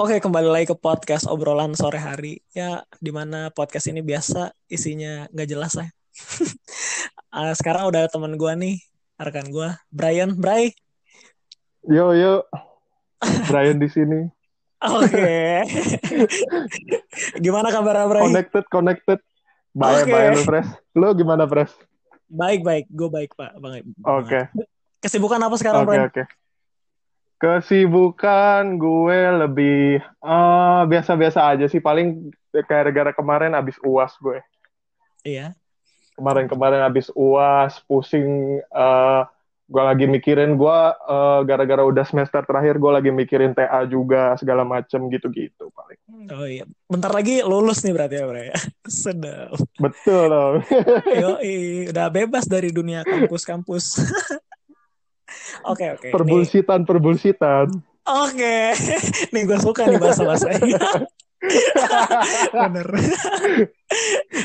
Oke, kembali lagi ke podcast obrolan sore hari. Ya, di mana podcast ini biasa isinya nggak jelas lah. uh, sekarang udah teman gue nih, rekan gue, Brian. Bray. Yo yo, Brian di sini. Oke. gimana kabar Bray? Connected, connected. Baik, okay. baik, Fresh. Lo gimana, Fresh? Baik, baik. Gue baik, Pak. Bang. Oke. Okay. Kesibukan apa sekarang, Oke, okay, oke. Okay. Kesibukan gue lebih uh, biasa-biasa aja sih. Paling kayak gara-gara kemarin abis uas gue. Iya. Kemarin-kemarin abis uas, pusing. Uh, gue lagi mikirin gue uh, gara-gara udah semester terakhir gue lagi mikirin TA juga segala macem gitu-gitu paling. Oh iya, bentar lagi lulus nih berarti ya bro ya. Sedap. Betul loh. Yo, udah bebas dari dunia kampus-kampus. Oke oke. Perbulsitan perbulsitan. Oke, nih gue suka nih bahasa bahasanya. bener.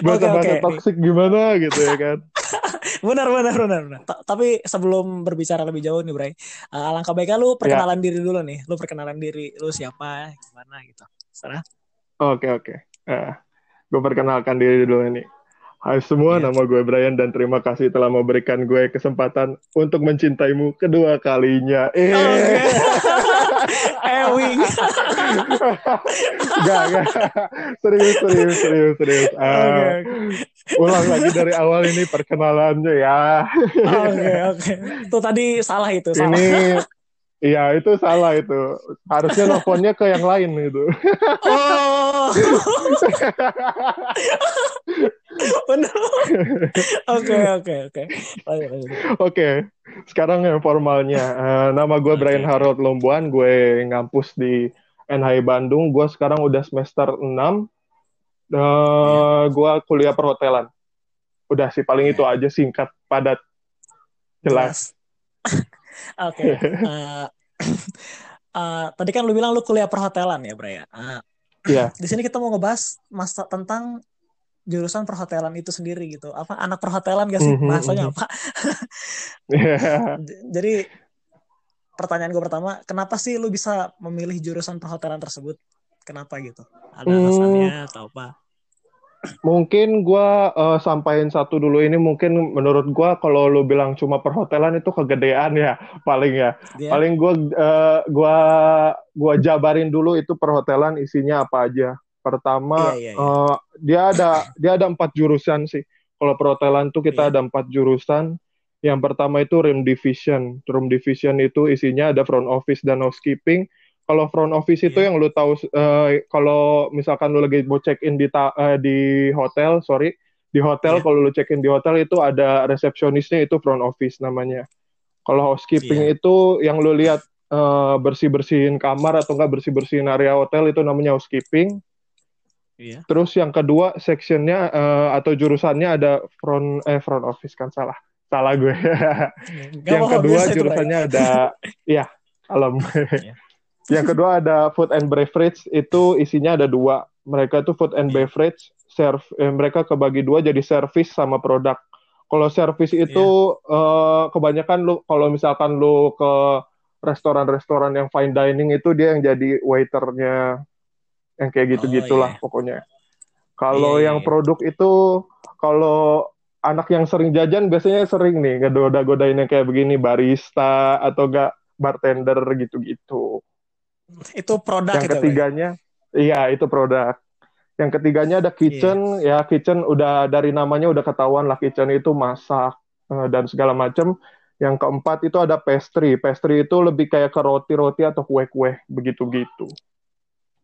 Bahasa bahasa okay, toxic nih. gimana gitu ya kan? benar benar benar. benar. Tapi sebelum berbicara lebih jauh nih Bray, uh, alangkah baiknya lu perkenalan ya. diri dulu nih. Lu perkenalan diri, lu siapa, gimana gitu. Sarah? Oke oke. Uh, gue perkenalkan diri dulu nih. Hai semua, yeah. nama gue Brian dan terima kasih telah memberikan gue kesempatan untuk mencintaimu kedua kalinya. Eh, okay. Ewing. gak, gak. Serius, serius, serius, serius. Uh, okay, okay. Ulang lagi dari awal ini perkenalannya ya. Oke, oke. Okay, okay. Tuh tadi salah itu, salah. Ini Iya itu salah itu harusnya nelfonnya ke yang lain itu. Oh. Oke oke oke. Oke. Sekarang yang formalnya. Uh, nama gue Brian. Harold Lombuan. Gue ngampus di NHI Bandung. Gue sekarang udah semester 6. Uh. Gue kuliah perhotelan. Udah sih paling itu aja singkat padat jelas. Oke. Okay. Uh, uh, tadi kan lu bilang lu kuliah perhotelan ya, Bray. Uh, Iya. Di sini kita mau ngebahas masa tentang jurusan perhotelan itu sendiri gitu. Apa anak perhotelan gak sih mm -hmm. bahasanya apa? yeah. Jadi pertanyaan gue pertama, kenapa sih lu bisa memilih jurusan perhotelan tersebut? Kenapa gitu? Ada alasannya mm. atau apa? Mungkin gue uh, sampaikan satu dulu ini mungkin menurut gue kalau lu bilang cuma perhotelan itu kegedean ya paling ya yeah. paling gue uh, gua gua jabarin dulu itu perhotelan isinya apa aja pertama yeah, yeah, yeah. Uh, dia ada dia ada empat jurusan sih kalau perhotelan tuh kita yeah. ada empat jurusan yang pertama itu room division room division itu isinya ada front office dan housekeeping kalau front office itu yeah. yang lu tahu uh, kalau misalkan lu lagi mau check in di uh, di hotel, sorry, di hotel yeah. kalau lu check in di hotel itu ada resepsionisnya itu front office namanya. Kalau housekeeping yeah. itu yang lu lihat uh, bersih-bersihin kamar atau enggak bersih-bersihin area hotel itu namanya housekeeping. Yeah. Terus yang kedua sectionnya uh, atau jurusannya ada front eh front office kan salah. Salah gue. yang kedua jurusannya ada ya, alam. Yeah. Yang kedua ada food and beverage itu isinya ada dua. Mereka itu food and iya. beverage, serve eh, mereka kebagi dua jadi service sama produk. Kalau service itu yeah. uh, kebanyakan lu kalau misalkan lu ke restoran-restoran yang fine dining itu dia yang jadi waiternya yang kayak gitu-gitulah oh, yeah. pokoknya. Kalau yeah, yang yeah. produk itu kalau anak yang sering jajan biasanya sering nih ngegoda-godain yang kayak begini barista atau enggak bartender gitu-gitu. Itu produk Yang ketiganya, iya itu produk. Yang ketiganya ada kitchen, yeah. ya kitchen udah dari namanya udah ketahuan lah kitchen itu masak uh, dan segala macam. Yang keempat itu ada pastry. Pastry itu lebih kayak ke roti-roti atau kue-kue begitu-gitu.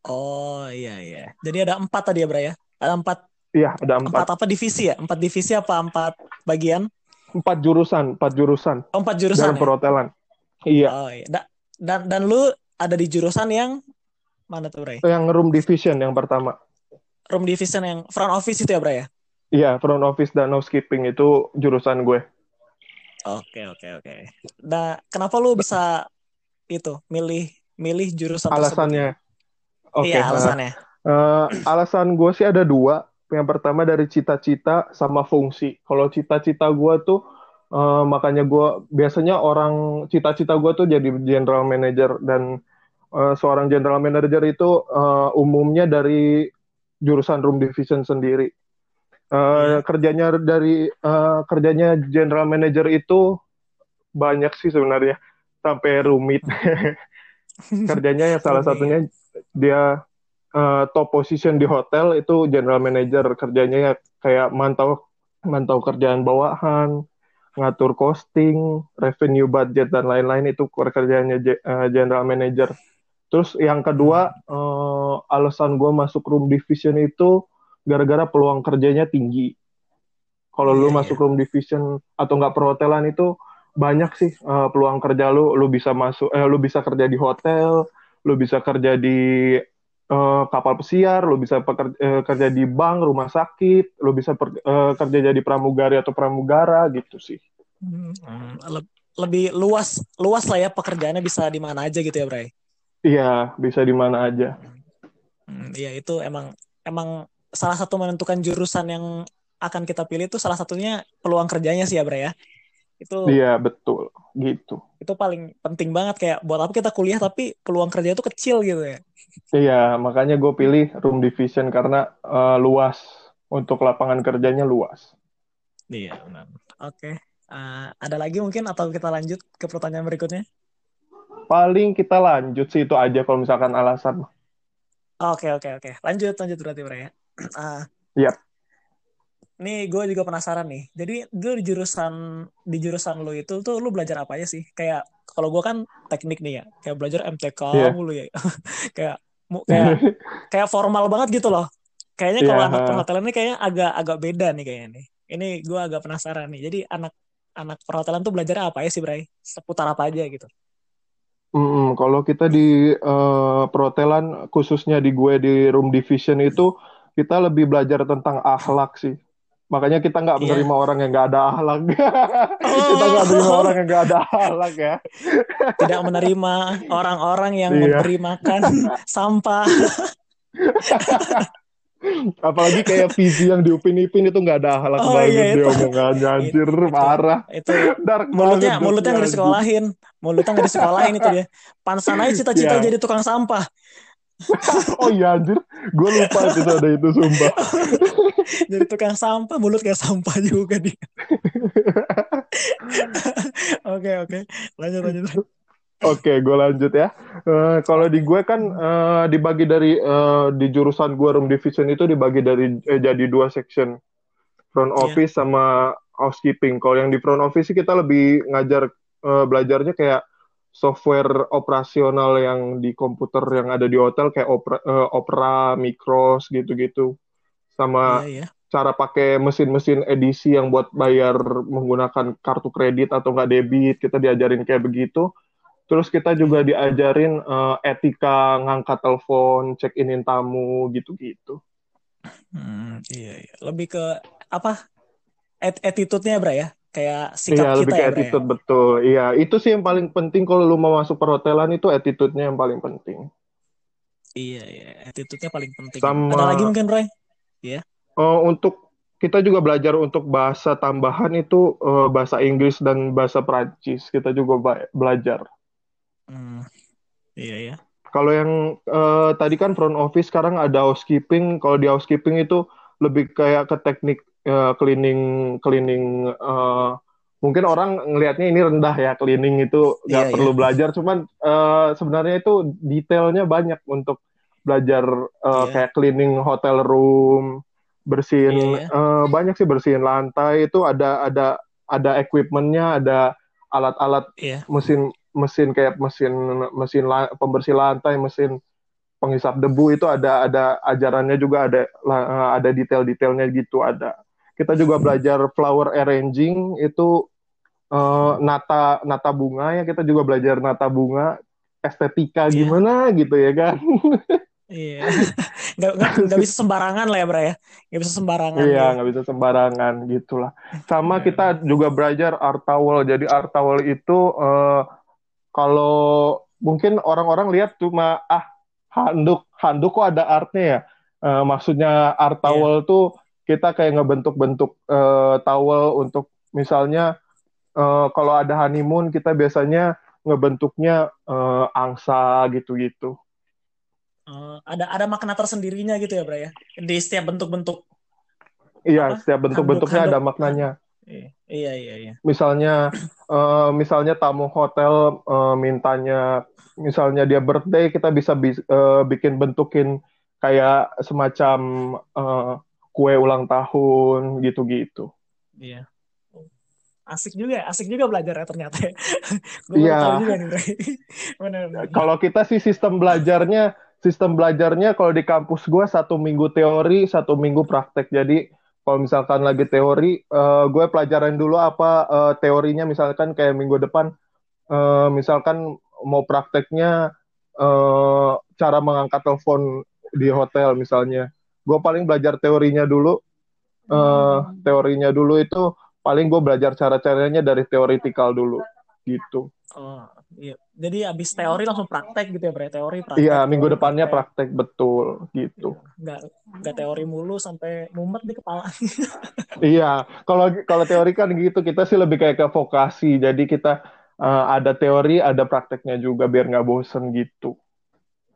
Oh iya iya. Jadi ada empat tadi ya Bra ya? Ada empat. Iya ada empat. Empat apa divisi ya? Empat divisi apa empat bagian? Empat jurusan, empat jurusan. Oh, empat jurusan. Dari ya? perhotelan. Iya. Oh iya. dan dan lu ada di jurusan yang mana tuh Bray? Yang room division yang pertama. Room division yang front office itu ya Bray ya? Iya, front office dan housekeeping itu jurusan gue. Oke, oke, oke. Nah, kenapa lu bisa itu milih milih jurusan Alasannya. Oke. Okay, iya, alasannya. Uh, alasan gue sih ada dua. Yang pertama dari cita-cita sama fungsi. Kalau cita-cita gue tuh uh, makanya gue biasanya orang cita-cita gue tuh jadi general manager dan uh, seorang general manager itu uh, umumnya dari jurusan room division sendiri. Uh. Kerjanya dari uh, kerjanya general manager itu banyak sih sebenarnya sampai rumit. kerjanya yang salah satunya dia uh, top position di hotel itu general manager kerjanya ya kayak mantau mantau kerjaan bawahan, ngatur costing, revenue budget dan lain-lain itu kerjanya uh, general manager. Terus yang kedua uh, alasan gue masuk room division itu gara-gara peluang kerjanya tinggi. Kalau yeah, lu yeah. masuk room division atau nggak perhotelan itu banyak sih uh, peluang kerja lu. Lu bisa masuk, eh, lu bisa kerja di hotel, lu bisa kerja di uh, kapal pesiar, lu bisa pekerja, uh, kerja di bank, rumah sakit, lu bisa per, uh, kerja jadi pramugari atau pramugara gitu sih. Hmm, lebih luas luas lah ya pekerjaannya bisa di mana aja gitu ya, Bray. Iya, bisa di mana aja. Hmm, iya, itu emang emang salah satu menentukan jurusan yang akan kita pilih itu salah satunya peluang kerjanya sih ya, Bre ya. Itu Iya, betul. Gitu. Itu paling penting banget kayak buat apa kita kuliah tapi peluang kerja itu kecil gitu ya. Iya, makanya gue pilih room division karena uh, luas untuk lapangan kerjanya luas. Iya, benar. Oke. Uh, ada lagi mungkin atau kita lanjut ke pertanyaan berikutnya? Paling kita lanjut sih itu aja kalau misalkan alasan. Oke oke oke lanjut lanjut berarti Bre ya. Uh, yep. Nih gue juga penasaran nih. Jadi dulu di jurusan di jurusan lo itu tuh lu belajar apa aja sih? Kayak kalau gue kan teknik nih ya, kayak belajar MTK yeah. mulu ya. kayak kayak kayak formal banget gitu loh. Kayaknya kalau yeah. anak perhotelan ini kayaknya agak agak beda nih kayaknya nih. Ini gue agak penasaran nih. Jadi anak anak perhotelan tuh belajar apa ya sih, Bray? Seputar apa aja gitu? Mm, kalau kita di uh, perhotelan, khususnya di gue di room division itu, kita lebih belajar tentang akhlak sih. Makanya kita nggak yeah. menerima orang yang nggak ada akhlak. Oh. kita nggak menerima orang yang nggak ada akhlak ya. Tidak menerima orang-orang yang yeah. memberi makan sampah. Apalagi kayak visi yang di Upin Ipin itu nggak ada halak oh, banget iya, dia omongannya anjir itu, parah. Itu, Dark mulutnya mulutnya nggak disekolahin, mulutnya nggak disekolahin itu dia. Pansan aja cita-cita yeah. jadi tukang sampah. oh iya anjir, gue lupa itu ada itu sumpah. jadi tukang sampah, mulut kayak sampah juga dia. Oke oke, lanjut lanjut. Oke, gue lanjut ya. Uh, kalau di gue kan uh, dibagi dari uh, di jurusan gue room division itu dibagi dari eh, jadi dua section, front iya. office yeah. sama housekeeping. Kalau yang di front office sih kita lebih ngajar uh, belajarnya kayak software operasional yang di komputer yang ada di hotel kayak opera, uh, Opera, Micros gitu-gitu, sama yeah, yeah. cara pakai mesin-mesin edisi yang buat bayar menggunakan kartu kredit atau nggak debit. Kita diajarin kayak begitu Terus kita juga diajarin uh, etika ngangkat telepon, check inin tamu gitu-gitu. Hmm, iya, iya. Lebih ke apa? Et attitude-nya, Bra ya? Kayak sikap iya, kita lebih ke ya, attitude, ya? betul. Iya, itu sih yang paling penting kalau lu mau masuk perhotelan itu attitude-nya yang paling penting. Iya, iya. Attitude-nya paling penting. Sama... Ada lagi mungkin, Bra? Iya. Uh, untuk kita juga belajar untuk bahasa tambahan itu uh, bahasa Inggris dan bahasa Prancis. Kita juga belajar. Hmm, iya ya. Kalau yang uh, tadi kan front office sekarang ada housekeeping. Kalau di housekeeping itu lebih kayak ke teknik uh, cleaning cleaning uh, mungkin orang ngelihatnya ini rendah ya cleaning itu nggak yeah, perlu yeah. belajar cuman uh, sebenarnya itu detailnya banyak untuk belajar uh, yeah. kayak cleaning hotel room bersihin yeah, yeah. Uh, banyak sih bersihin lantai itu ada ada ada equipmentnya ada alat-alat yeah. mesin mesin kayak mesin mesin la, pembersih lantai, mesin penghisap debu itu ada ada ajarannya juga ada ada detail-detailnya gitu ada. Kita juga belajar flower arranging itu uh, nata nata bunga ya kita juga belajar nata bunga estetika yeah. gimana gitu ya kan. Iya, nggak, nggak, bisa sembarangan lah ya, Bra ya. Nggak bisa sembarangan. Iya, ya. nggak bisa sembarangan gitulah. Sama yeah. kita juga belajar art towel. Jadi art towel itu uh, kalau mungkin orang-orang lihat cuma ah handuk handuk kok ada artnya ya uh, maksudnya art iya. towel yeah. tuh kita kayak ngebentuk-bentuk uh, towel untuk misalnya uh, kalau ada honeymoon kita biasanya ngebentuknya uh, angsa gitu-gitu. Uh, ada ada makna tersendirinya gitu ya, Bro ya. Di setiap bentuk-bentuk. Iya, setiap bentuk-bentuknya ada maknanya. Iya, iya, iya. Misalnya uh, misalnya tamu hotel uh, mintanya misalnya dia birthday kita bisa bi uh, bikin bentukin kayak semacam uh, kue ulang tahun gitu-gitu. Iya. Asik juga, ya, asik juga belajar ya ternyata. Iya. kalau kita sih sistem belajarnya, sistem belajarnya kalau di kampus gue satu minggu teori, satu minggu praktek. Jadi kalau misalkan lagi teori, uh, gue pelajaran dulu apa uh, teorinya, misalkan kayak minggu depan, uh, misalkan mau prakteknya uh, cara mengangkat telepon di hotel misalnya. Gue paling belajar teorinya dulu. Uh, teorinya dulu itu paling gue belajar cara-caranya dari teoritikal dulu gitu. Oh, iya. Jadi abis teori langsung praktek gitu ya, Bre? Teori praktek. Iya, minggu teori, depannya praktek. praktek betul gitu. Enggak iya, enggak teori mulu sampai mumet di kepala. iya, kalau kalau teori kan gitu, kita sih lebih kayak ke vokasi. Jadi kita uh, ada teori, ada prakteknya juga biar nggak bosen gitu.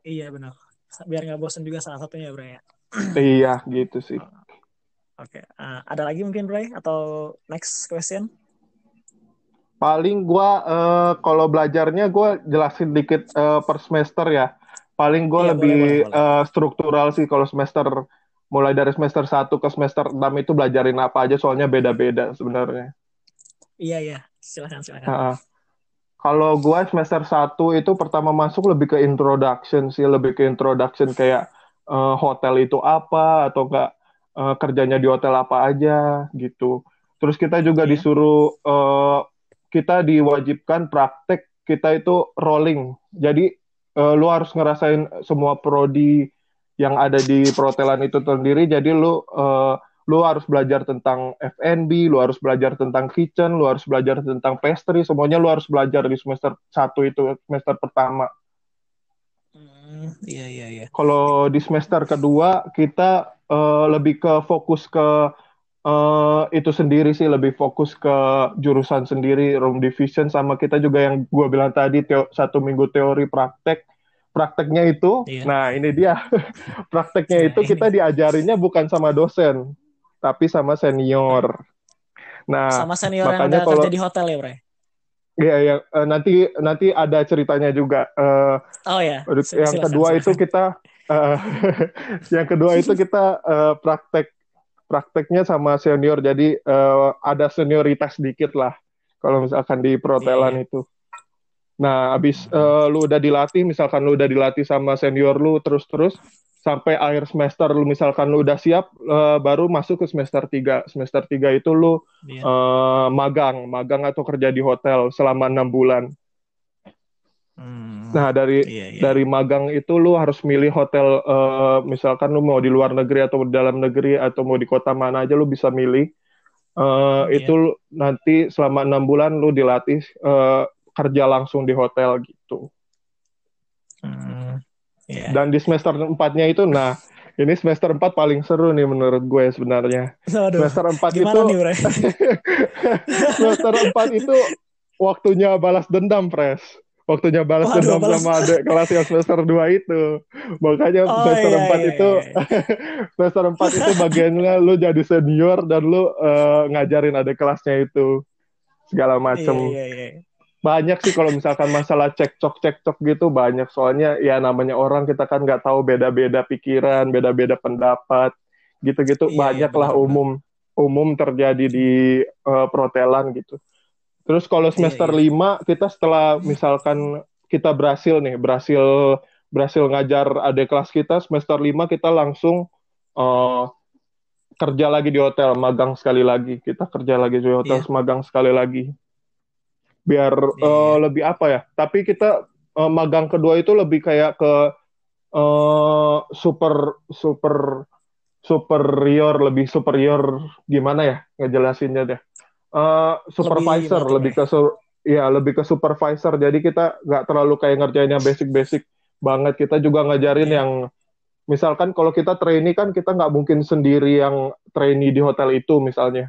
Iya, benar. Biar nggak bosen juga salah satunya, Bre ya. iya, gitu sih. Oke, okay. uh, ada lagi mungkin Bray atau next question? Paling gue uh, kalau belajarnya gue jelasin dikit uh, per semester ya. Paling gue iya, lebih boleh, boleh, boleh. Uh, struktural sih kalau semester mulai dari semester 1 ke semester 6 itu belajarin apa aja soalnya beda-beda sebenarnya. Iya iya, silakan silakan. Uh, kalau gue semester 1 itu pertama masuk lebih ke introduction sih, lebih ke introduction kayak uh, hotel itu apa atau enggak uh, kerjanya di hotel apa aja gitu. Terus kita juga yeah. disuruh uh, kita diwajibkan praktek kita itu rolling. Jadi uh, lu harus ngerasain semua prodi yang ada di perhotelan itu sendiri. Jadi lu uh, lu harus belajar tentang F&B, lu harus belajar tentang kitchen, lu harus belajar tentang pastry, semuanya lu harus belajar di semester satu itu semester pertama. Hmm, iya iya iya. Kalau di semester kedua kita uh, lebih ke fokus ke uh, itu sendiri sih lebih fokus ke jurusan sendiri room division sama kita juga yang gue bilang tadi teo satu minggu teori praktek prakteknya itu iya. nah ini dia prakteknya itu kita diajarinnya bukan sama dosen tapi sama senior nah sama senior makanya yang udah kalau, kerja di hotel ya bre Iya, ya, nanti nanti ada ceritanya juga. Uh, oh ya. Yang kedua itu kita Uh, yang kedua itu kita uh, praktek prakteknya sama senior, jadi uh, ada senioritas dikit lah kalau misalkan di perhotelan yeah. itu. Nah, abis uh, lu udah dilatih, misalkan lu udah dilatih sama senior lu terus-terus sampai akhir semester lu misalkan lu udah siap uh, baru masuk ke semester 3. Semester 3 itu lu yeah. Iya. uh, magang, magang atau kerja di hotel selama enam bulan. Hmm. Nah dari iya, iya. dari magang itu lu harus milih hotel uh, misalkan lu mau di luar negeri atau di dalam negeri atau mau di kota mana aja lu bisa milih. Uh, iya. Itu nanti selama enam bulan lu dilatih uh, kerja langsung di hotel gitu. Hmm. Yeah. Dan di semester empatnya itu, nah ini semester empat paling seru nih menurut gue sebenarnya. Aduh, semester empat itu, nih, semester empat itu waktunya balas dendam, Pres waktunya balas dendam sama adik kelas yang semester 2 itu. Makanya oh, semester iya, 4 iya, itu iya. semester 4 itu bagiannya lu jadi senior dan lu uh, ngajarin adik kelasnya itu segala macem. Iya, iya, iya. Banyak sih kalau misalkan masalah cekcok cekcok gitu banyak soalnya ya namanya orang kita kan nggak tahu beda-beda pikiran, beda-beda pendapat gitu-gitu iya, iya, lah umum umum terjadi di uh, perhotelan gitu. Terus kalau iya, semester iya, iya. 5 kita setelah misalkan kita berhasil nih, berhasil berhasil ngajar adik kelas kita semester 5 kita langsung uh, kerja lagi di hotel, magang sekali lagi. Kita kerja lagi di hotel, yeah. magang sekali lagi. Biar yeah. uh, lebih apa ya? Tapi kita uh, magang kedua itu lebih kayak ke uh, super super superior, lebih superior gimana ya ngejelasinnya deh uh, supervisor lebih, lebih ke su ya lebih ke supervisor jadi kita nggak terlalu kayak ngerjain yang basic-basic banget kita juga ngajarin yeah. yang misalkan kalau kita trainee kan kita nggak mungkin sendiri yang trainee di hotel itu misalnya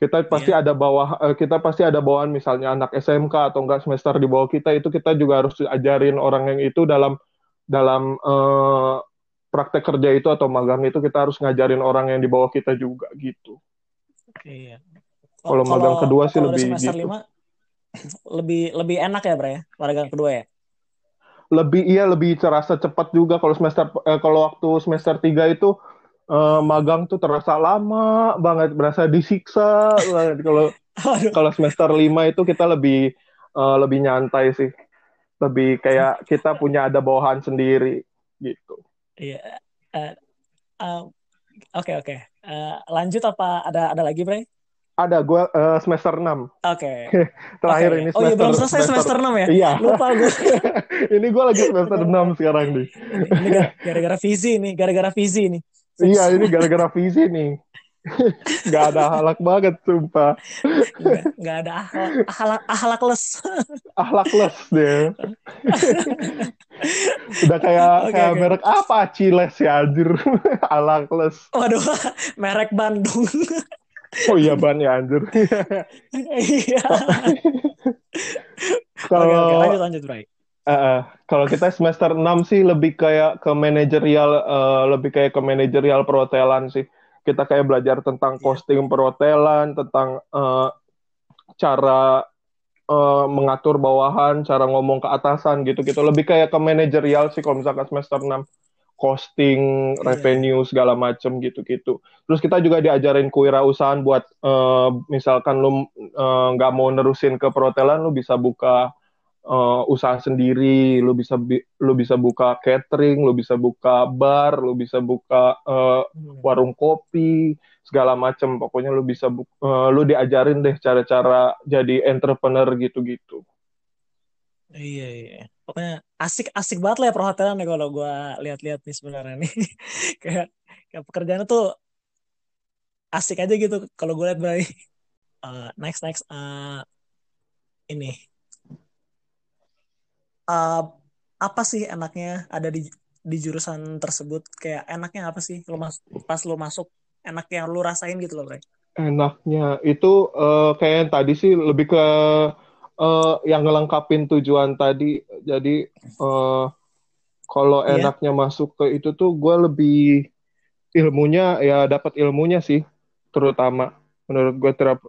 kita pasti yeah. ada bawah uh, kita pasti ada bawahan misalnya anak SMK atau enggak semester di bawah kita itu kita juga harus ajarin orang yang itu dalam dalam uh, praktek kerja itu atau magang itu kita harus ngajarin orang yang di bawah kita juga gitu. Iya. Kalau magang kedua sih lebih semester gitu. 5 lebih lebih enak ya, Bre? Ya? Magang kedua ya? Lebih iya lebih terasa cepat juga kalau semester eh, kalau waktu semester 3 itu eh, magang tuh terasa lama banget, berasa disiksa banget kalau kalau semester 5 itu kita lebih uh, lebih nyantai sih. Lebih kayak kita punya ada bawahan sendiri gitu. Iya. Uh, uh, Oke oke. Uh, lanjut apa ada ada lagi, Bray? Ada, gue uh, semester 6. Oke. Okay. Terakhir okay. ini semester Oh iya, belum selesai semester, semester 6 ya? Iya. Lupa gue. ini gue lagi semester 6 sekarang nih. ini gara-gara visi nih, gara-gara visi nih. Iya, ini gara-gara visi nih. gak ada ahlak banget sumpah gak, gak ada ahlak ahlak les ahlak les deh udah kayak okay, kayak okay. merek apa Ciles ya anjir ahlak les waduh merek Bandung oh iya ban ya anjir iya kalau okay, okay. lanjut lanjut baik Uh, kalau kita semester 6 sih lebih kayak ke manajerial uh, lebih kayak ke manajerial perhotelan sih kita kayak belajar tentang kostum iya. perhotelan, tentang uh, cara uh, mengatur bawahan, cara ngomong ke atasan gitu-gitu. Lebih kayak ke manajerial sih kalau misalkan semester 6 costing, yeah. revenue segala macem gitu-gitu. Terus kita juga diajarin kewirausahaan buat uh, misalkan lu nggak uh, mau nerusin ke perhotelan, lu bisa buka uh, usaha sendiri, lu bisa lu bisa buka catering, lu bisa buka bar, lu bisa buka uh, warung kopi, segala macam. Pokoknya lu bisa uh, lu diajarin deh cara-cara jadi entrepreneur gitu-gitu. Iya iya. Pokoknya asik-asik banget lah ya perhotelan ya kalau gue lihat-lihat nih sebenarnya nih. kayak kayak pekerjaan tuh asik aja gitu kalau gue lihat Bray. Uh, next next uh, ini uh, apa sih enaknya ada di di jurusan tersebut kayak enaknya apa sih lo mas pas lo masuk enak yang lo rasain gitu loh Bre? enaknya itu uh, kayak yang tadi sih lebih ke uh, yang ngelengkapin tujuan tadi jadi uh, kalau yeah. enaknya masuk ke itu tuh gue lebih ilmunya ya dapat ilmunya sih terutama menurut gue terap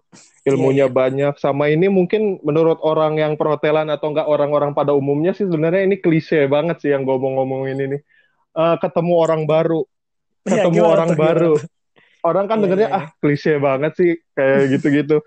ilmunya yeah, yeah. banyak sama ini mungkin menurut orang yang perhotelan atau enggak orang-orang pada umumnya sih sebenarnya ini klise banget sih yang gue ngomong ini nih uh, ketemu orang baru iya, ketemu yeah, orang tuh, baru gimana? orang kan yeah, dengernya yeah, yeah. ah klise banget sih kayak gitu-gitu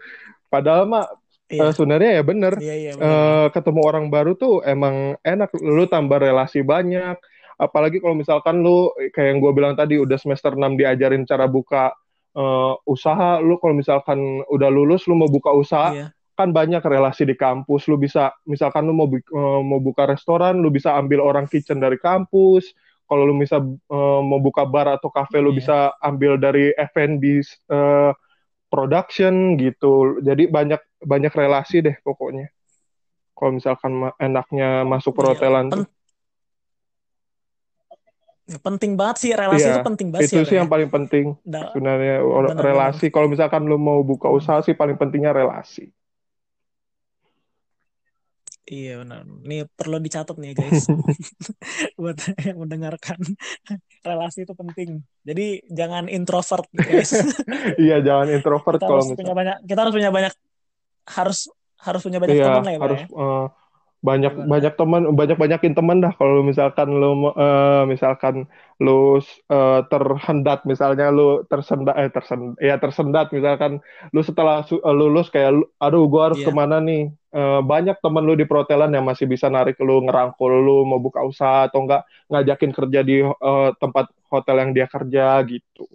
padahal mah yeah. uh, sebenarnya ya bener, yeah, yeah, bener. Uh, ketemu orang baru tuh emang enak lu tambah relasi banyak apalagi kalau misalkan lu kayak yang gue bilang tadi udah semester 6 diajarin cara buka uh, usaha lu kalau misalkan udah lulus lu mau buka usaha iya. kan banyak relasi di kampus lu bisa misalkan lu mau uh, mau buka restoran lu bisa ambil orang kitchen dari kampus kalau lu bisa uh, mau buka bar atau cafe lu iya. bisa ambil dari F&B uh, production gitu jadi banyak banyak relasi deh pokoknya. Kalau misalkan enaknya masuk iya, perhotelan iya, Ya, penting banget sih relasi iya, itu penting banget itu sih, sih yang paling penting da sebenarnya bener, relasi. Kalau misalkan lu mau buka usaha sih paling pentingnya relasi. Iya benar. Ini perlu dicatat nih guys. Buat yang mendengarkan relasi itu penting. Jadi jangan introvert guys. Iya jangan introvert kita kalau harus punya banyak kita harus punya banyak harus harus punya banyak iya, teman lah ya harus ya? uh, banyak Gimana? banyak teman banyak banyakin teman dah kalau misalkan lu uh, misalkan lu uh, terhendat misalnya lu tersendat eh tersendat ya tersendat misalkan lu setelah uh, lulus kayak aduh gua harus yeah. ke mana nih uh, banyak teman lu di perhotelan yang masih bisa narik lu ngerangkul lu mau buka usaha atau enggak ngajakin kerja di uh, tempat hotel yang dia kerja gitu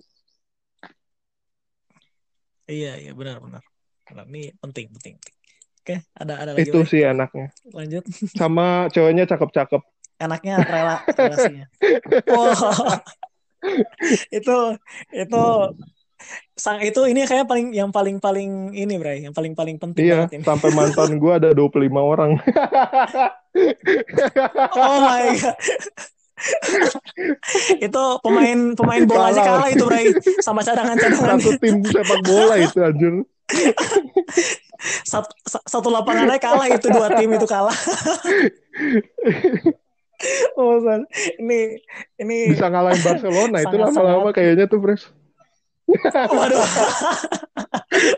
iya iya benar benar ini penting penting, penting. Oke, ada ada lagi. Itu sih enaknya. Lanjut. Sama cowoknya cakep-cakep. Enaknya rela relasinya. oh. itu itu sang itu ini kayak paling yang paling paling ini Bray, yang paling paling penting iya, ini. sampai mantan gue ada 25 orang. oh my god. itu pemain pemain bola aja kalah itu Bray sama cadangan-cadangan. Satu tim sepak bola itu anjir. satu, satu lapangannya kalah itu dua tim itu kalah. oh, ini ini bisa ngalahin Barcelona itu lama-lama kayaknya tuh, Pres. Waduh.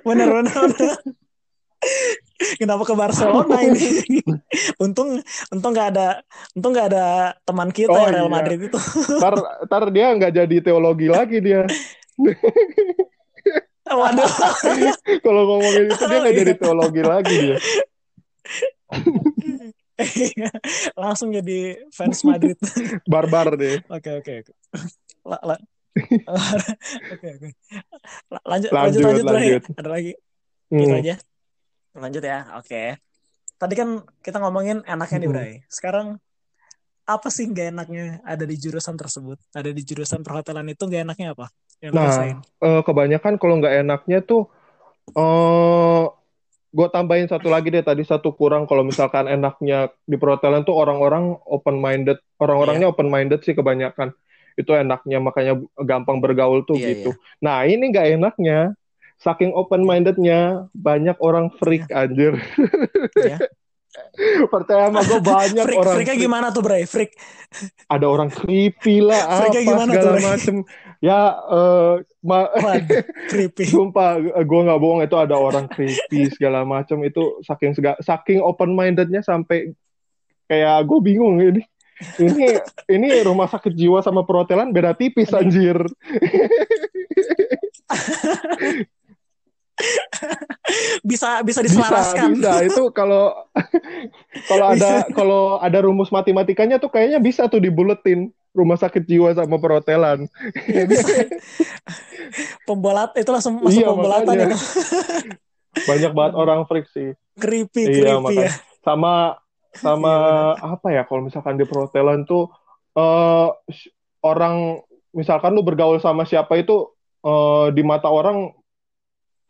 bener, bener, bener. Kenapa ke Barcelona ini? untung untung nggak ada untung nggak ada teman kita oh, ya Real iya. Madrid itu. tar, tar dia nggak jadi teologi lagi dia. Waduh. Kalau ngomongin itu dia nggak jadi teologi lagi dia. Langsung jadi fans Madrid. Barbar deh. Oke oke oke. Oke. Lanjut lanjut lanjut, lanjut. Ada lagi. Hmm. Gitu aja. Lanjut ya. Oke. Tadi kan kita ngomongin enaknya nih, hmm. Bray. Sekarang apa sih nggak enaknya ada di jurusan tersebut? Ada di jurusan perhotelan itu nggak enaknya apa? Yang nah, uh, kebanyakan kalau nggak enaknya tuh uh, eh, gue tambahin satu lagi deh tadi satu kurang kalau misalkan enaknya di perhotelan tuh orang-orang open minded orang-orangnya yeah. open minded sih kebanyakan itu enaknya makanya gampang bergaul tuh yeah, gitu. Yeah. Nah ini nggak enaknya saking open mindednya banyak orang freak yeah. anjir. Yeah. Percaya sama gue banyak freak, orang. Freaknya freak. gimana tuh Bray? Freak. Ada orang creepy lah, apa gimana segala macem. Ya, uh, ma creepy. Sumpah, gue nggak bohong itu ada orang creepy segala macem itu saking saking open mindednya sampai kayak gue bingung ini ini ini rumah sakit jiwa sama perhotelan beda tipis anjir. bisa bisa diselaraskan. Bisa, bisa. itu kalau kalau ada kalau ada rumus matematikanya tuh kayaknya bisa tuh dibuletin rumah sakit jiwa sama perhotelan. Ya, bisa. Pembolat itu langsung masuk iya, pembolatan itu. Banyak banget orang freak sih. Creepy, iya, creepy ya. Sama sama iya, apa ya kalau misalkan di perhotelan tuh uh, orang misalkan lu bergaul sama siapa itu uh, di mata orang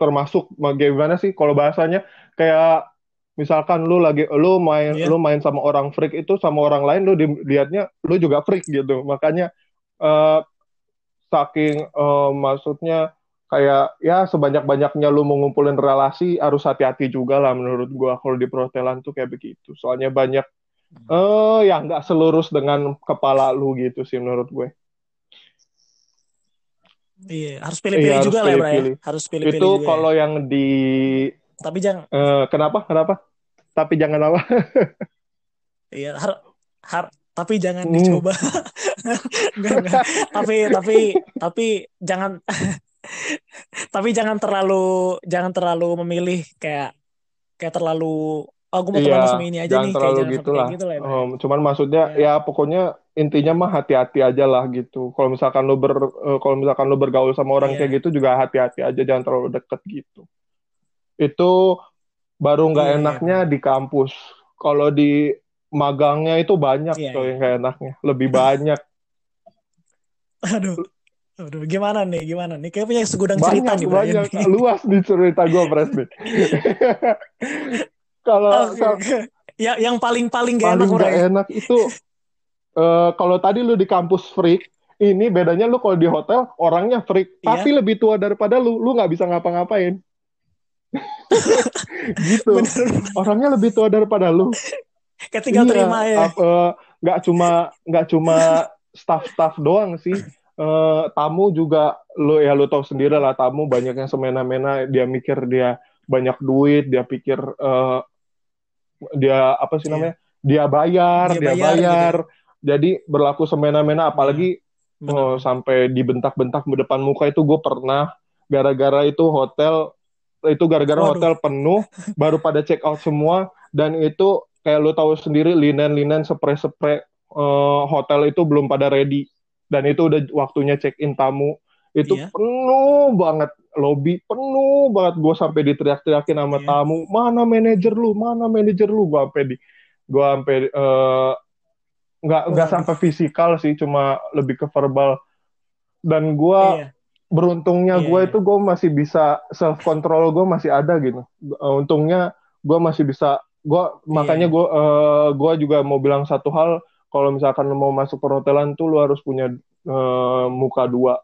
termasuk bagaimana sih kalau bahasanya? Kayak misalkan lu lagi lu main yeah. lu main sama orang freak itu sama orang lain lu dilihatnya lu juga freak gitu. Makanya uh, saking uh, maksudnya kayak ya sebanyak banyaknya lu mengumpulin relasi harus hati-hati juga lah menurut gua kalau di perhotelan tuh kayak begitu. Soalnya banyak eh uh, ya nggak selurus dengan kepala lu gitu sih menurut gue Iya, harus pilih-pilih iya, juga lah ya, ya. Harus pilih-pilih Itu juga kalau ya. yang di Tapi jangan uh, kenapa? Kenapa? Tapi jangan apa? iya, har, har tapi jangan hmm. dicoba. enggak, enggak. Tapi tapi tapi jangan tapi jangan terlalu jangan terlalu memilih kayak kayak terlalu oh gue mau iya, ini aja jangan nih terlalu kayak gitu lah. Gitu lah ya, um, cuman maksudnya ya. ya pokoknya intinya mah hati-hati aja lah gitu. Kalau misalkan lo ber uh, kalau misalkan lo bergaul sama orang yeah. kayak gitu juga hati-hati aja jangan terlalu deket gitu. Itu baru nggak yeah, iya, enaknya yeah. di kampus. Kalau di magangnya itu banyak yeah, tuh yeah. yang nggak enaknya, lebih banyak. Aduh. Aduh, gimana nih? Gimana nih? Kayak punya segudang banyak, cerita nih. Banyak, banyak. Luas nih cerita gue, Presmi. Kalau okay. ya, yang paling paling gak paling enak gak enak itu uh, kalau tadi lu di kampus freak, ini bedanya lu kalau di hotel orangnya freak, yeah. tapi lebih tua daripada lu, lu nggak bisa ngapa-ngapain. gitu. Bener. Orangnya lebih tua daripada lu. Ketika iya, terima ya. Eh, nggak uh, cuma nggak cuma staff-staff doang sih. Uh, tamu juga lu ya lu tahu sendiri lah tamu banyak yang semena-mena dia mikir dia banyak duit dia pikir uh, dia apa sih iya. namanya dia bayar dia, dia bayar, bayar. Gitu jadi berlaku semena-mena apalagi hmm. oh, sampai dibentak-bentak di depan muka itu gue pernah gara-gara itu hotel itu gara-gara hotel penuh baru pada check out semua dan itu kayak lo tahu sendiri linen-linen spray-spray uh, hotel itu belum pada ready dan itu udah waktunya check in tamu itu yeah. penuh banget lobby penuh banget gue sampai diteriak-teriakin sama yeah. tamu mana manajer lu mana manajer lu gue sampai di gue sampai uh, nggak nggak sampai fisikal sih cuma lebih ke verbal dan gue iya. beruntungnya iya, gue iya. itu gue masih bisa self control gue masih ada gitu uh, untungnya gue masih bisa gue iya. makanya gue uh, gue juga mau bilang satu hal kalau misalkan mau masuk perhotelan tuh lu harus punya uh, muka dua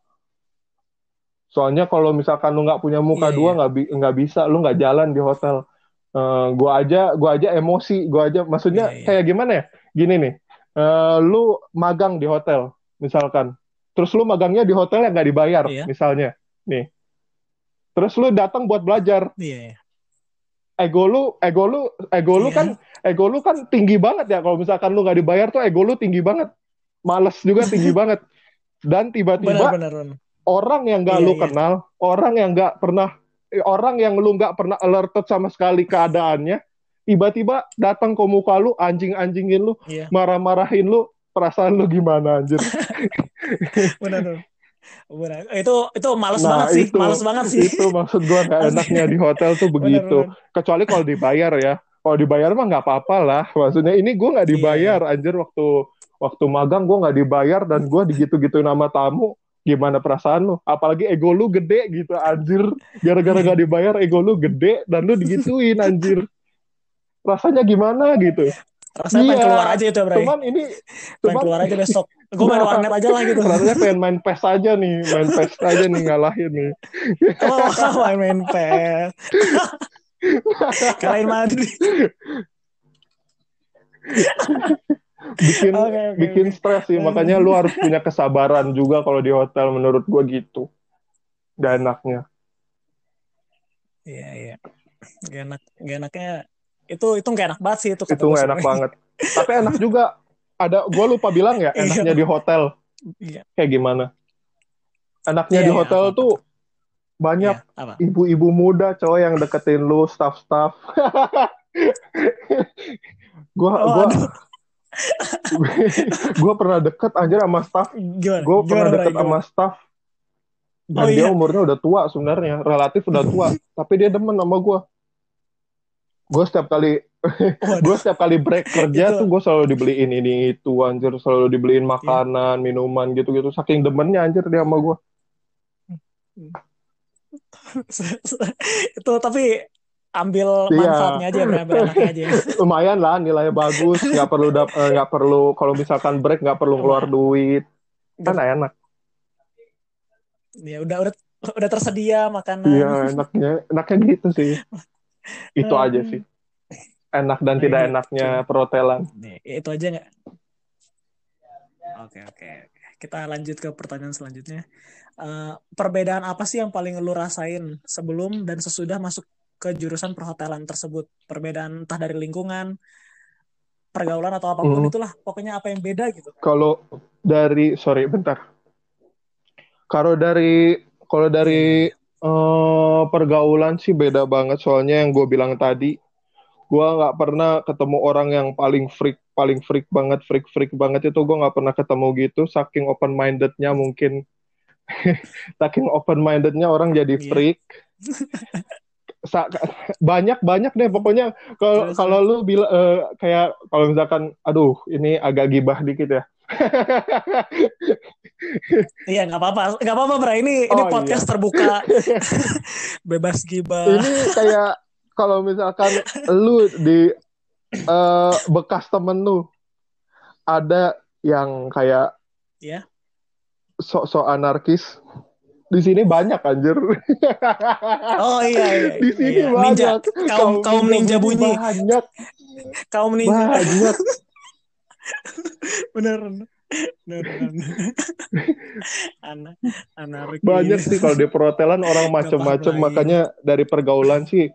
Soalnya kalau misalkan lu nggak punya muka Iya, dua nggak bi- nggak bisa, lu nggak jalan di hotel. Eh, gua aja gua aja emosi, gua aja maksudnya kayak gimana ya? Gini nih, eh, lu magang di hotel misalkan, terus lu magangnya di hotel yang nggak dibayar Iya. misalnya, nih. Terus lu datang buat belajar, Iya, iya. ego lu ego lu ego lu Iya. kan ego lu kan tinggi banget ya kalau misalkan lu nggak dibayar tuh ego lu tinggi banget males juga tinggi banget dan tiba-tiba benar, benar. orang yang nggak Iya, lu iya. kenal orang yang nggak pernah orang yang lu nggak pernah alerted sama sekali keadaannya tiba-tiba datang ke muka lu anjing-anjingin lu Iya, marah-marahin lu perasaan lu gimana anjir benar, benar. Benar. Itu itu males Nah, banget sih, itu. males banget sih. itu maksud gua Asli. enaknya di hotel tuh begitu benar. kecuali kalau dibayar ya kalau dibayar mah nggak apa-apa lah maksudnya ini gue nggak Iya, dibayar anjir waktu waktu magang gue nggak dibayar dan gue digitu-gituin nama tamu gimana perasaan lu apalagi ego lu gede gitu anjir gara-gara nggak dibayar ego lu gede dan lu digituin anjir rasanya gimana gitu Rasanya pengen Iya. keluar aja itu, Bray. cuman ini Pengen cuman keluar aja besok. Gue main warnet aja lah gitu. rasanya pengen main pes aja nih main pes aja nih ngalahin nih Oh, main main PES. Kalahin Madrid. bikin Oke, oke, bikin stres sih makanya lu harus punya kesabaran juga kalau di hotel menurut gua gitu gak enaknya Iya, iya. Gak enak, gak enaknya itu itu gak enak banget sih itu itu gue gak enak banget tapi enak juga ada gua lupa bilang ya enaknya di hotel Iya. kayak gimana enaknya Iya, di iya, hotel tuh banyak Iya, ibu-ibu muda cowok yang deketin lu staff-staff gua Oh, aduh. gua pernah deket anjir sama staff Gimana? gue pernah Gimana, deket Bray? sama Gimana? staff dan Oh, dia iya. umurnya udah tua sebenarnya relatif udah tua tapi dia demen sama gue gue setiap kali gue setiap kali break kerja Itu- tuh gue selalu dibeliin ini itu anjir. Selalu dibeliin Iya. makanan minuman gitu gitu saking demennya anjir dia sama gue itu tapi ambil Iya. manfaatnya aja, ambil aja. lumayan lah nilainya bagus. Nggak perlu eh, nggak perlu kalau misalkan break nggak perlu keluar duit. Kan enak. Ya udah udah udah tersedia makanan. iya enaknya enaknya gitu sih itu Hmm. aja sih enak dan tidak Gitu. enaknya perhotelan Nih, itu aja nggak? Oke oke. Kita lanjut ke pertanyaan selanjutnya. Eh, perbedaan apa sih yang paling lu rasain sebelum dan sesudah masuk ke jurusan perhotelan tersebut? Perbedaan entah dari lingkungan, pergaulan atau apa pun Hmm. itulah. Pokoknya apa yang beda gitu. kalau dari sorry bentar kalau dari kalau dari eh, pergaulan sih beda banget. Soalnya yang gue bilang tadi gue nggak pernah ketemu orang yang paling freak paling freak banget freak freak banget itu gue nggak pernah ketemu gitu. Saking open mindednya mungkin. Saking open mindednya orang jadi Iya. freak. Sa- banyak banyak deh. Pokoknya kalau Terus, kalau lu bilang eh, kayak kalau misalkan aduh ini agak gibah dikit ya Iya nggak apa-apa, nggak apa-apa Bra. Ini ini Oh, podcast terbuka, bebas gibah. ini kayak kalau misalkan lu di eh, bekas temen lu ada yang kayak Iya. sok-sok anarkis di sini banyak anjir Oh iya iya. di sini iya. banyak Ninja, kaum kaum ninja bunyi, banyak kaum ninja. banyak Bener. Anak banyak sih kalau di perhotelan orang macem-macem. paham lagi. makanya dari pergaulan sih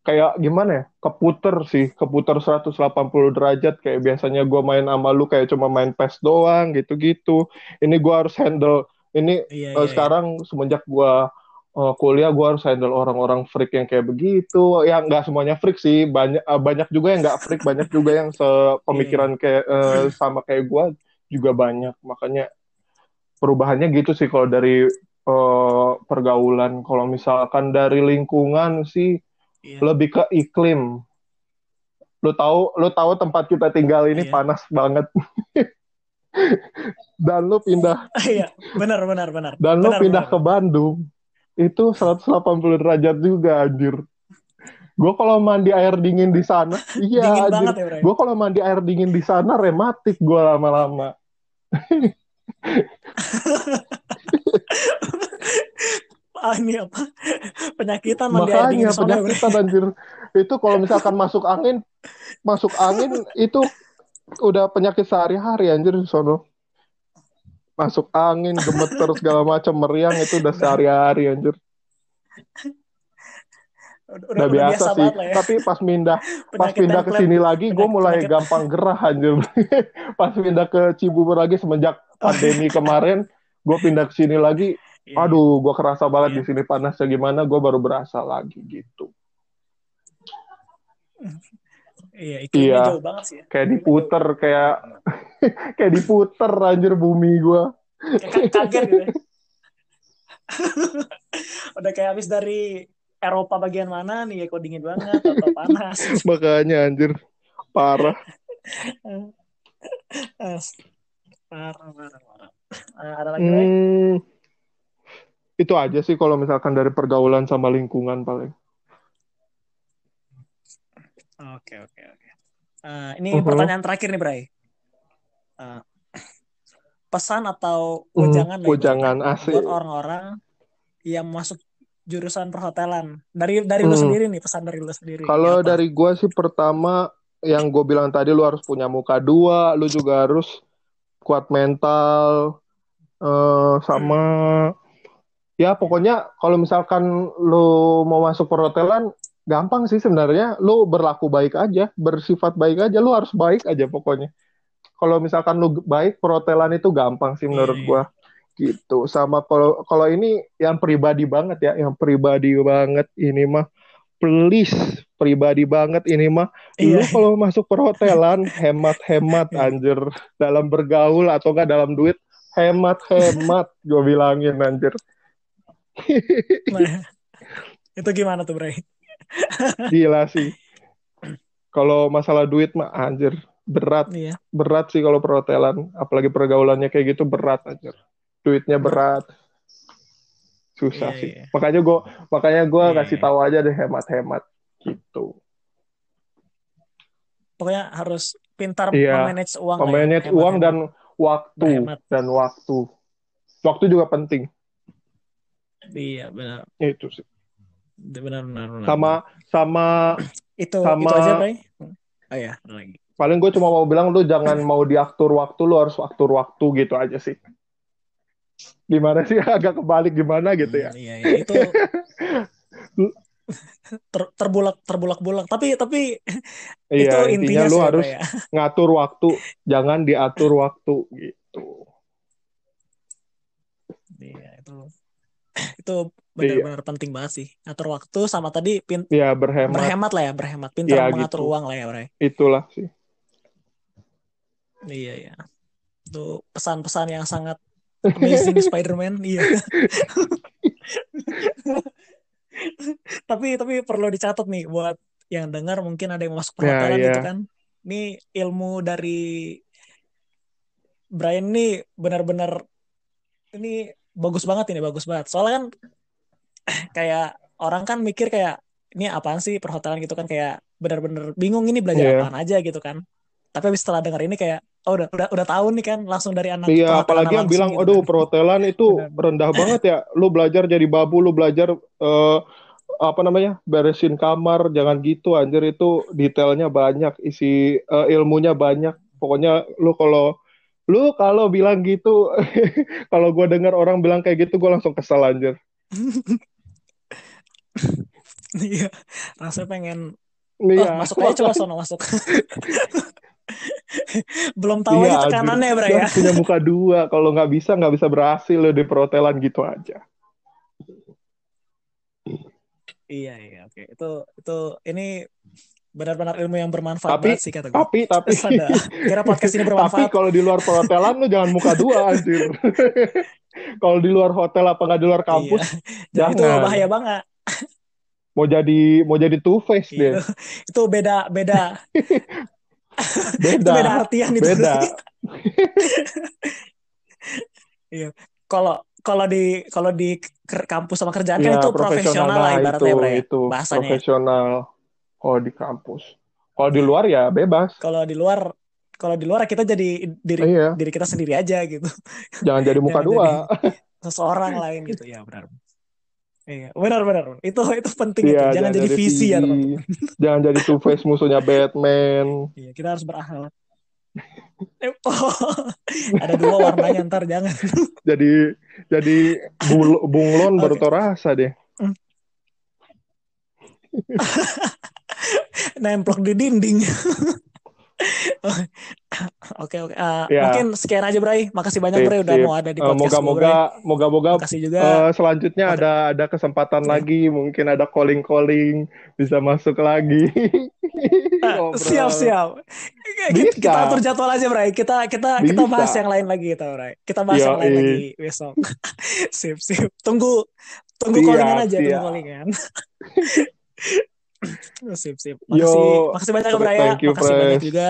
kayak gimana ya keputer sih. Keputer 180 derajat. Kayak biasanya gue main sama lu kayak cuma main PES doang gitu-gitu. Ini gue harus handle ini Iya, iya, sekarang semenjak gue eh, kuliah gue harus handle orang-orang freak yang kayak begitu. Ya nggak semuanya freak sih. Banyak eh, banyak juga yang nggak freak. Banyak juga yang sepemikiran kayak eh, sama kayak gue juga banyak makanya perubahannya gitu sih kalau dari eh, pergaulan kalau misalkan dari lingkungan sih iya. lebih ke iklim lu tahu lu tahu tempat kita tinggal ini Iya. panas banget dan lu pindah Iya, benar benar benar. dan lu Benar, pindah benar. ke Bandung itu 180 derajat juga anjir gue kalau mandi air dingin di sana iya Dingin anjir banget ya, Bray. gue kalau mandi air dingin di sana rematik gue lama-lama ini apa? Penyakitan makanya penyakitan anjir. Itu kalau misalkan masuk angin masuk angin itu udah penyakit sehari-hari anjir sono. Masuk angin gemeter segala macam meriang itu udah sehari-hari anjir udah, udah, biasa, biasa sih ya. tapi pas pindah pas pindah ke sini lagi gue mulai penyakit. gampang gerah anjir pas pindah ke Cibubur lagi semenjak pandemi kemarin gue pindah ke sini lagi yeah. aduh gue kerasa banget yeah. di sini panasnya gimana gue baru berasa lagi gitu Iya, iya. jauh banget sih. Ya. Kayak diputer, kayak kayak diputer anjir bumi gue. Kayak kaget gitu. Ya. Udah kayak habis dari Eropa bagian mana nih ya kok dingin banget atau panas? Makanya anjir. Parah. Parah parah parah. Uh, ada lagi hmm, itu aja sih kalau misalkan dari pergaulan sama lingkungan paling. Oke oke oke. Uh, ini uh-huh. pertanyaan terakhir nih Bray uh, pesan atau ujangan hmm, ujangan asik buat orang-orang yang masuk jurusan perhotelan. Dari dari hmm. lu sendiri nih pesan dari lu sendiri. Kalau dari gue sih pertama yang gue bilang tadi lu harus punya muka dua lu juga harus kuat mental uh, sama ya pokoknya kalau misalkan lu mau masuk perhotelan gampang sih sebenarnya. Lu berlaku baik aja bersifat baik aja lu harus baik aja pokoknya. Kalau misalkan lu baik perhotelan itu gampang sih menurut hmm. gue gitu. Sama kalau kalau ini yang pribadi banget ya yang pribadi banget ini mah. Please pribadi banget ini mah. Iya. lu kalau masuk perhotelan hemat-hemat anjir. Dalam bergaul atau enggak dalam duit hemat-hemat gue bilangin anjir. Nah, itu gimana tuh Bray? Gila sih. Kalau masalah duit mah anjir berat. Iya. berat sih kalau perhotelan. Apalagi pergaulannya kayak gitu berat anjir duitnya berat susah iya, sih iya. makanya gue makanya gue iya, kasih iya. tahu aja deh hemat-hemat gitu pokoknya harus pintar iya, memanage uang ya. memanage ya. uang dan waktu Berhemat. dan waktu waktu juga penting iya benar itu sih benar benar, benar. sama sama itu sama itu aja Bray. oh ya lagi paling gue cuma mau bilang lu jangan mau diatur waktu lu harus atur waktu gitu aja sih gimana sih agak kebalik gimana gitu ya. Hmm, iya, iya itu ter, terbulak terbulak bulak tapi tapi iya, itu intinya, intinya lu harus ya. ngatur waktu jangan diatur waktu gitu iya itu itu benar-benar iya. penting banget sih ngatur waktu sama tadi pin ya, berhemat berhemat lah ya berhemat pintar ya, mengatur gitu. uang lah ya Bray. itulah sih iya iya itu pesan-pesan yang sangat Amazing Spider-Man, iya. tapi tapi perlu dicatat nih buat yang dengar mungkin ada yang masuk perhotelan yeah, yeah. gitu kan. Ini ilmu dari Brian ini benar-benar ini bagus banget ini bagus banget. Soalnya kan kayak orang kan mikir kayak ini apaan sih perhotelan gitu kan kayak benar-benar bingung ini belajar yeah. apaan aja gitu kan. Tapi habis setelah dengar ini kayak oh udah udah udah tahu nih kan langsung dari anak iya apalagi yang bilang gitu. aduh kan. perhotelan itu rendah banget ya lu belajar jadi babu lu belajar uh, apa namanya beresin kamar jangan gitu anjir itu detailnya banyak isi uh, ilmunya banyak pokoknya lu kalau lu kalau bilang gitu kalau gue dengar orang bilang kayak gitu gue langsung kesel anjir iya rasanya pengen Iya. Oh, masuk aja coba sono masuk. Belum tahu iya, aja tekanannya ya, ya. punya muka dua. Kalau nggak bisa, nggak bisa berhasil lo di perhotelan gitu aja. Iya, iya, oke. Itu itu ini benar-benar ilmu yang bermanfaat tapi, sih kata gue. Tapi tapi kira podcast ini bermanfaat. Tapi kalau di luar perhotelan lu jangan muka dua anjir. kalau di luar hotel apa nggak di luar kampus, iya. jangan. Itu bahaya banget. Mau jadi mau jadi two face iya. deh. itu beda beda beda. Beda artian itu. Beda. Iya. Kalau kalau di kalau di kampus sama kerjaan ya, kan itu profesional, lah ibaratnya itu, ya, itu. bahasanya. Profesional. Kalau di kampus. Kalau di luar ya bebas. Kalau di luar kalau di luar kita jadi diri iya. diri kita sendiri aja gitu. Jangan jadi muka dua. seseorang lain gitu. Ya benar Iya, benar benar. Itu itu penting Iya, itu. Jangan jadi visi ya, teman-teman. Jangan jadi two face musuhnya Batman. Iya, kita harus berakhlak. Eh, oh, ada dua warnanya ntar jangan. jadi jadi bul bunglon baru Oke. tau rasa deh. Nemplok di dinding. Oke oke. Eh, Ya. Mungkin sekian aja Bray. Makasih banyak Sip, Bray udah sip. mau ada di Eh, podcast gue, Bray. moga-moga moga-moga Makasih juga. eh, selanjutnya Ada- ada kesempatan Iya. lagi, mungkin ada calling-calling bisa masuk lagi. Ngobrol. siap siap. Kita, Bisa. kita atur jadwal aja Bray. Kita kita kita Bisa. bahas yang lain lagi kita Bray. Kita bahas yang lain lagi besok. sip sip. Tunggu tunggu Siap, callingan aja, tunggu siap. callingan. Sip sip. Makasih Yo, makasih banyak Bray ya. Makasih banyak juga